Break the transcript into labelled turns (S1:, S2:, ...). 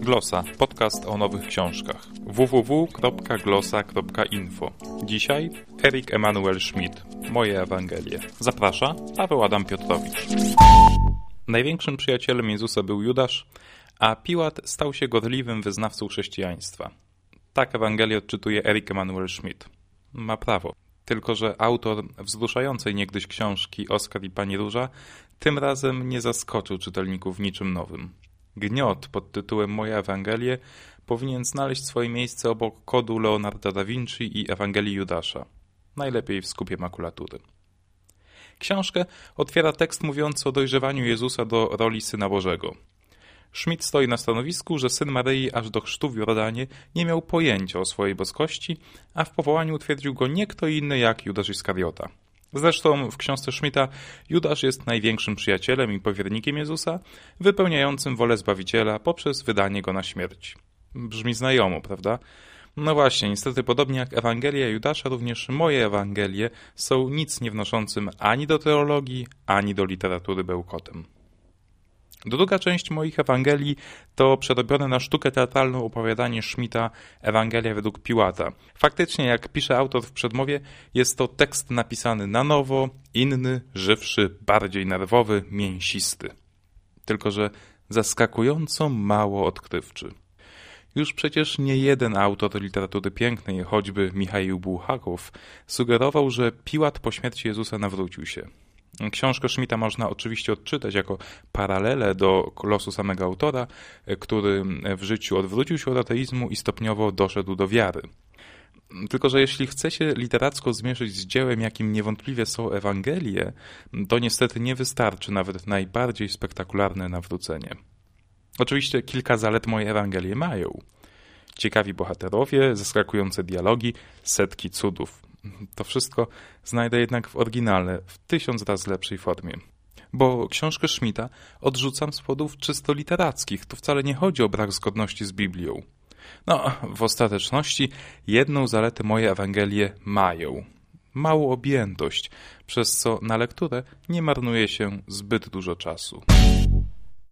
S1: Glosa, podcast o nowych książkach. www.glosa.info. Dzisiaj Erik Emanuel Schmidt. Moje Ewangelie. Zaprasza Paweł Adam Piotrowicz. Największym przyjacielem Jezusa był Judasz, a Piłat stał się gorliwym wyznawcą chrześcijaństwa. Tak Ewangelię odczytuje Erik Emanuel Schmidt. Ma prawo. Tylko, że autor wzruszającej niegdyś książki Oskar i Pani Róża tym razem nie zaskoczył czytelników niczym nowym. Gniot pod tytułem Moja Ewangelie powinien znaleźć swoje miejsce obok kodu Leonarda da Vinci i Ewangelii Judasza. Najlepiej w skupie makulatury. Książkę otwiera tekst mówiący o dojrzewaniu Jezusa do roli Syna Bożego. Schmidt stoi na stanowisku, że syn Maryi aż do chrztu w Jordanie nie miał pojęcia o swojej boskości, a w powołaniu utwierdził go nie kto inny jak Judasz Iskariota. Zresztą w książce Schmidta Judasz jest największym przyjacielem i powiernikiem Jezusa, wypełniającym wolę Zbawiciela poprzez wydanie go na śmierć. Brzmi znajomo, prawda? No właśnie, niestety podobnie jak Ewangelia Judasza, również moje Ewangelie są nic nie wnoszącym ani do teologii, ani do literatury bełkotem. Druga część moich Ewangelii to przerobione na sztukę teatralną opowiadanie Schmidta Ewangelia według Piłata. Faktycznie, jak pisze autor w przedmowie, jest to tekst napisany na nowo, inny, żywszy, bardziej nerwowy, mięsisty. Tylko, że zaskakująco mało odkrywczy. Już przecież nie jeden autor literatury pięknej, choćby Michał Bułhakow, sugerował, że Piłat po śmierci Jezusa nawrócił się. Książkę Schmidta można oczywiście odczytać jako paralelę do losu samego autora, który w życiu odwrócił się od ateizmu i stopniowo doszedł do wiary. Tylko, że jeśli chce się literacko zmierzyć z dziełem, jakim niewątpliwie są Ewangelie, to niestety nie wystarczy nawet najbardziej spektakularne nawrócenie. Oczywiście kilka zalet moje Ewangelie mają. Ciekawi bohaterowie, zaskakujące dialogi, setki cudów. To wszystko znajdę jednak w oryginale, w tysiąc razy lepszej formie. Bo książkę Schmidta odrzucam z powodów czysto literackich. Tu wcale nie chodzi o brak zgodności z Biblią. No, w ostateczności jedną zaletę moje Ewangelie mają. Małą objętość, przez co na lekturę nie marnuje się zbyt dużo czasu.